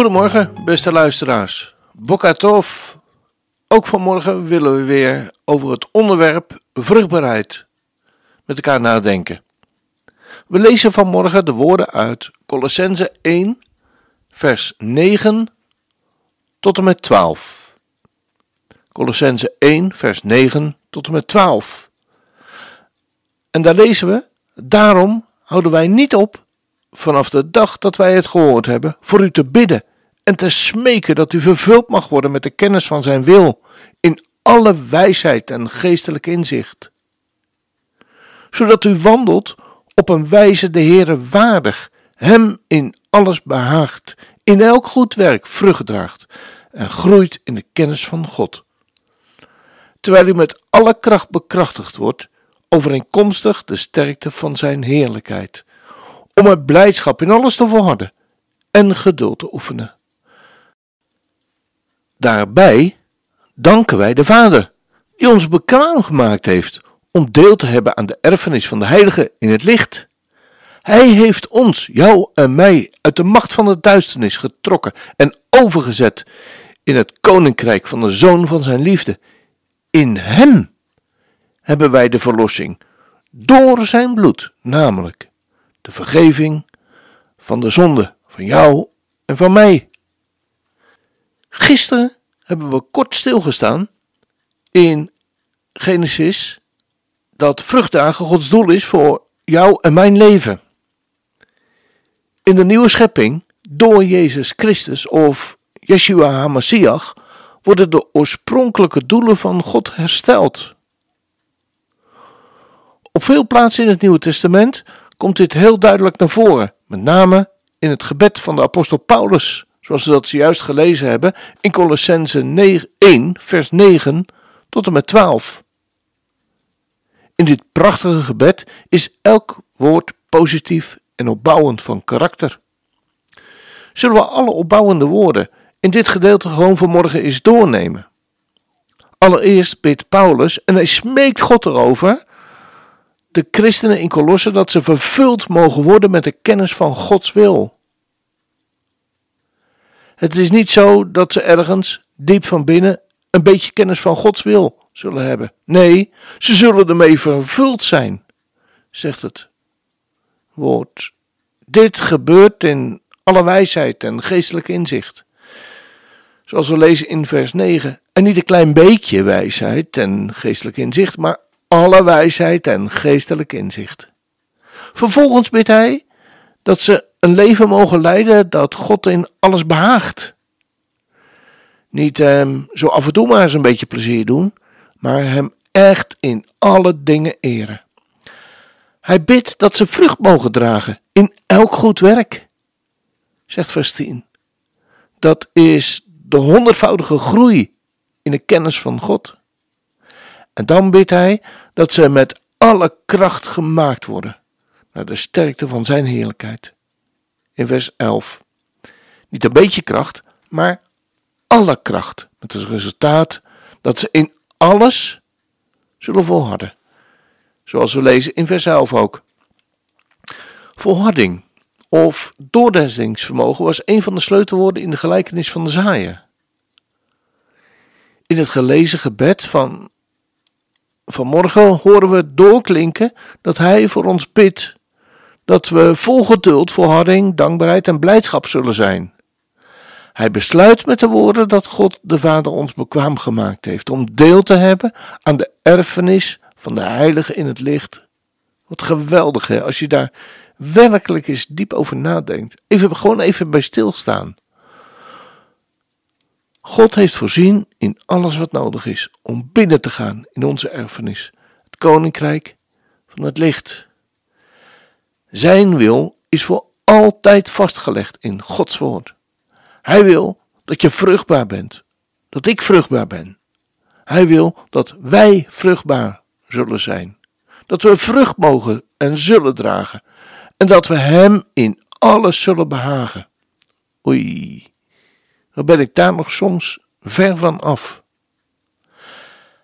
Goedemorgen, beste luisteraars. Bokatov. Ook vanmorgen willen we weer over het onderwerp vruchtbaarheid met elkaar nadenken. We lezen vanmorgen de woorden uit Colossense 1, vers 9 tot en met 12. Colossense 1, vers 9 tot en met 12. En daar lezen we: Daarom houden wij niet op, vanaf de dag dat wij het gehoord hebben, voor u te bidden en te smeken dat u vervuld mag worden met de kennis van zijn wil, in alle wijsheid en geestelijk inzicht. Zodat u wandelt op een wijze de Heere waardig, hem in alles behaagt, in elk goed werk vrucht draagt en groeit in de kennis van God. Terwijl u met alle kracht bekrachtigd wordt, overeenkomstig de sterkte van zijn heerlijkheid, om met blijdschap in alles te volharden en geduld te oefenen. Daarbij danken wij de Vader, die ons bekwaam gemaakt heeft om deel te hebben aan de erfenis van de Heilige in het licht. Hij heeft ons, jou en mij, uit de macht van de duisternis getrokken en overgezet in het koninkrijk van de Zoon van zijn liefde. In Hem hebben wij de verlossing, door zijn bloed, namelijk de vergeving van de zonde van jou en van mij. Gisteren hebben we kort stilgestaan in Genesis dat vruchtdagen Gods doel is voor jou en mijn leven. In de nieuwe schepping, door Jezus Christus of Yeshua HaMashiach, worden de oorspronkelijke doelen van God hersteld. Op veel plaatsen in het Nieuwe Testament komt dit heel duidelijk naar voren, met name in het gebed van de apostel Paulus, zoals we dat zojuist gelezen hebben in Colossense 1, vers 9 tot en met 12. In dit prachtige gebed is elk woord positief en opbouwend van karakter. Zullen we alle opbouwende woorden in dit gedeelte gewoon vanmorgen eens doornemen? Allereerst bidt Paulus en hij smeekt God erover, de christenen in Colosse, dat ze vervuld mogen worden met de kennis van Gods wil. Het is niet zo dat ze ergens, diep van binnen, een beetje kennis van Gods wil zullen hebben. Nee, ze zullen ermee vervuld zijn, zegt het woord. Dit gebeurt in alle wijsheid en geestelijk inzicht. Zoals we lezen in vers 9. En niet een klein beetje wijsheid en geestelijk inzicht, maar alle wijsheid en geestelijk inzicht. Vervolgens bidt hij dat ze een leven mogen leiden dat God in alles behaagt. Niet ehm, zo af en toe maar eens een beetje plezier doen, maar hem echt in alle dingen eren. Hij bidt dat ze vrucht mogen dragen in elk goed werk, zegt vers 10. Dat is de honderdvoudige groei in de kennis van God. En dan bidt hij dat ze met alle kracht gemaakt worden naar de sterkte van zijn heerlijkheid. In vers 11. Niet een beetje kracht, maar alle kracht. Met het resultaat dat ze in alles zullen volharden. Zoals we lezen in vers 11 ook. Volharding of doordenkingsvermogen was een van de sleutelwoorden in de gelijkenis van de zaaier. In het gelezen gebed van vanmorgen horen we doorklinken dat Hij voor ons bidt dat we vol geduld, volharding, dankbaarheid en blijdschap zullen zijn. Hij besluit met de woorden dat God de Vader ons bekwaam gemaakt heeft om deel te hebben aan de erfenis van de Heilige in het licht. Wat geweldig hè, als je daar werkelijk eens diep over nadenkt. Even, gewoon even bij stilstaan. God heeft voorzien in alles wat nodig is om binnen te gaan in onze erfenis, het koninkrijk van het licht. Zijn wil is voor altijd vastgelegd in Gods woord. Hij wil dat je vruchtbaar bent, dat ik vruchtbaar ben. Hij wil dat wij vruchtbaar zullen zijn, dat we vrucht mogen en zullen dragen en dat we Hem in alles zullen behagen. Oei, dan ben ik daar nog soms ver van af.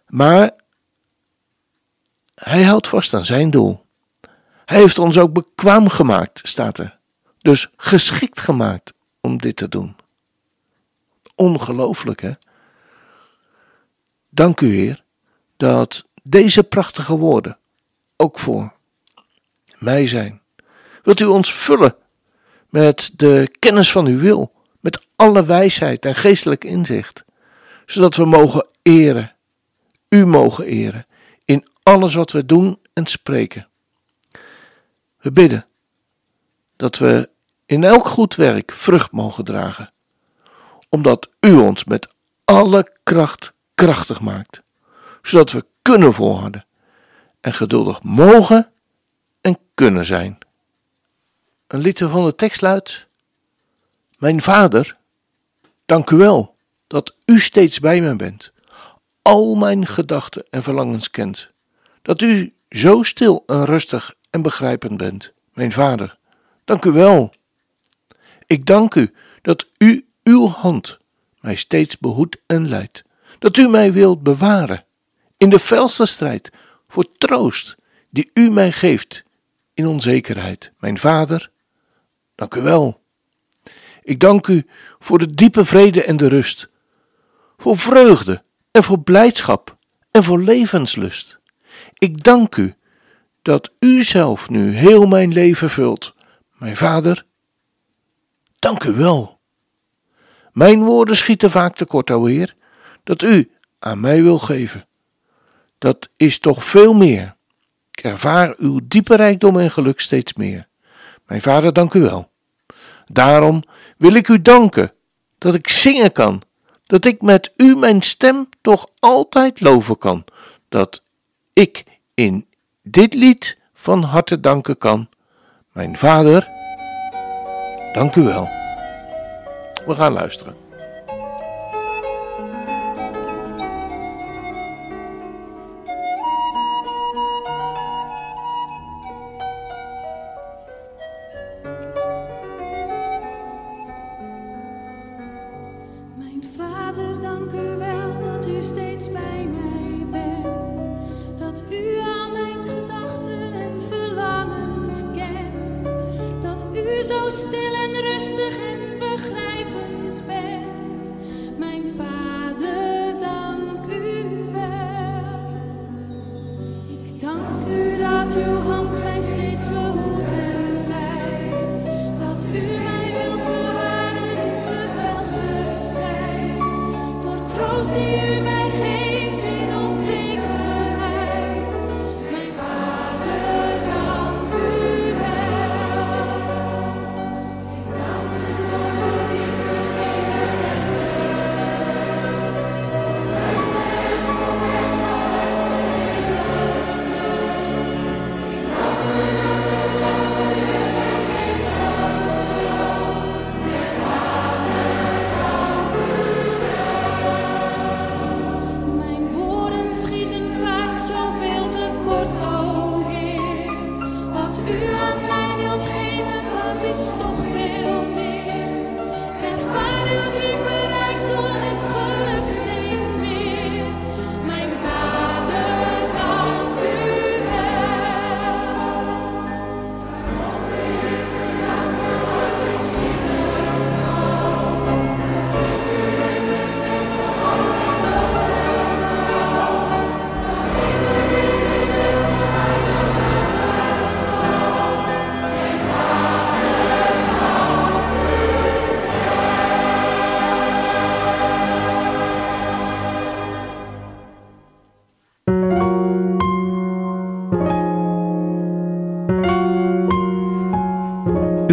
Maar Hij houdt vast aan zijn doel. Hij heeft ons ook bekwaam gemaakt, staat er. Dus geschikt gemaakt om dit te doen. Ongelooflijk, hè? Dank u, Heer, dat deze prachtige woorden ook voor mij zijn. Wilt u ons vullen met de kennis van uw wil, met alle wijsheid en geestelijk inzicht, zodat we mogen eren, u mogen eren, in alles wat we doen en spreken. We bidden dat we in elk goed werk vrucht mogen dragen, omdat u ons met alle kracht krachtig maakt, zodat we kunnen volharden en geduldig mogen en kunnen zijn. Een liedje van de tekst luidt: Mijn vader, dank u wel dat u steeds bij me bent, al mijn gedachten en verlangens kent, dat u zo stil en rustig en begrijpend bent. Mijn vader, dank u wel. Ik dank u dat u uw hand mij steeds behoedt en leidt, dat u mij wilt bewaren in de felste strijd voor troost die u mij geeft in onzekerheid. Mijn vader, dank u wel. Ik dank u voor de diepe vrede en de rust, voor vreugde en voor blijdschap en voor levenslust. Ik dank u dat u zelf nu heel mijn leven vult. Mijn vader, dank u wel. Mijn woorden schieten vaak tekort, o Heer, dat u aan mij wil geven. Dat is toch veel meer. Ik ervaar uw diepe rijkdom en geluk steeds meer. Mijn vader, dank u wel. Daarom wil ik u danken dat ik zingen kan, dat ik met u mijn stem toch altijd loven kan, dat ik in dit lied van harte danken kan. Mijn vader, dank u wel. We gaan luisteren. Zo stil en rustig en dat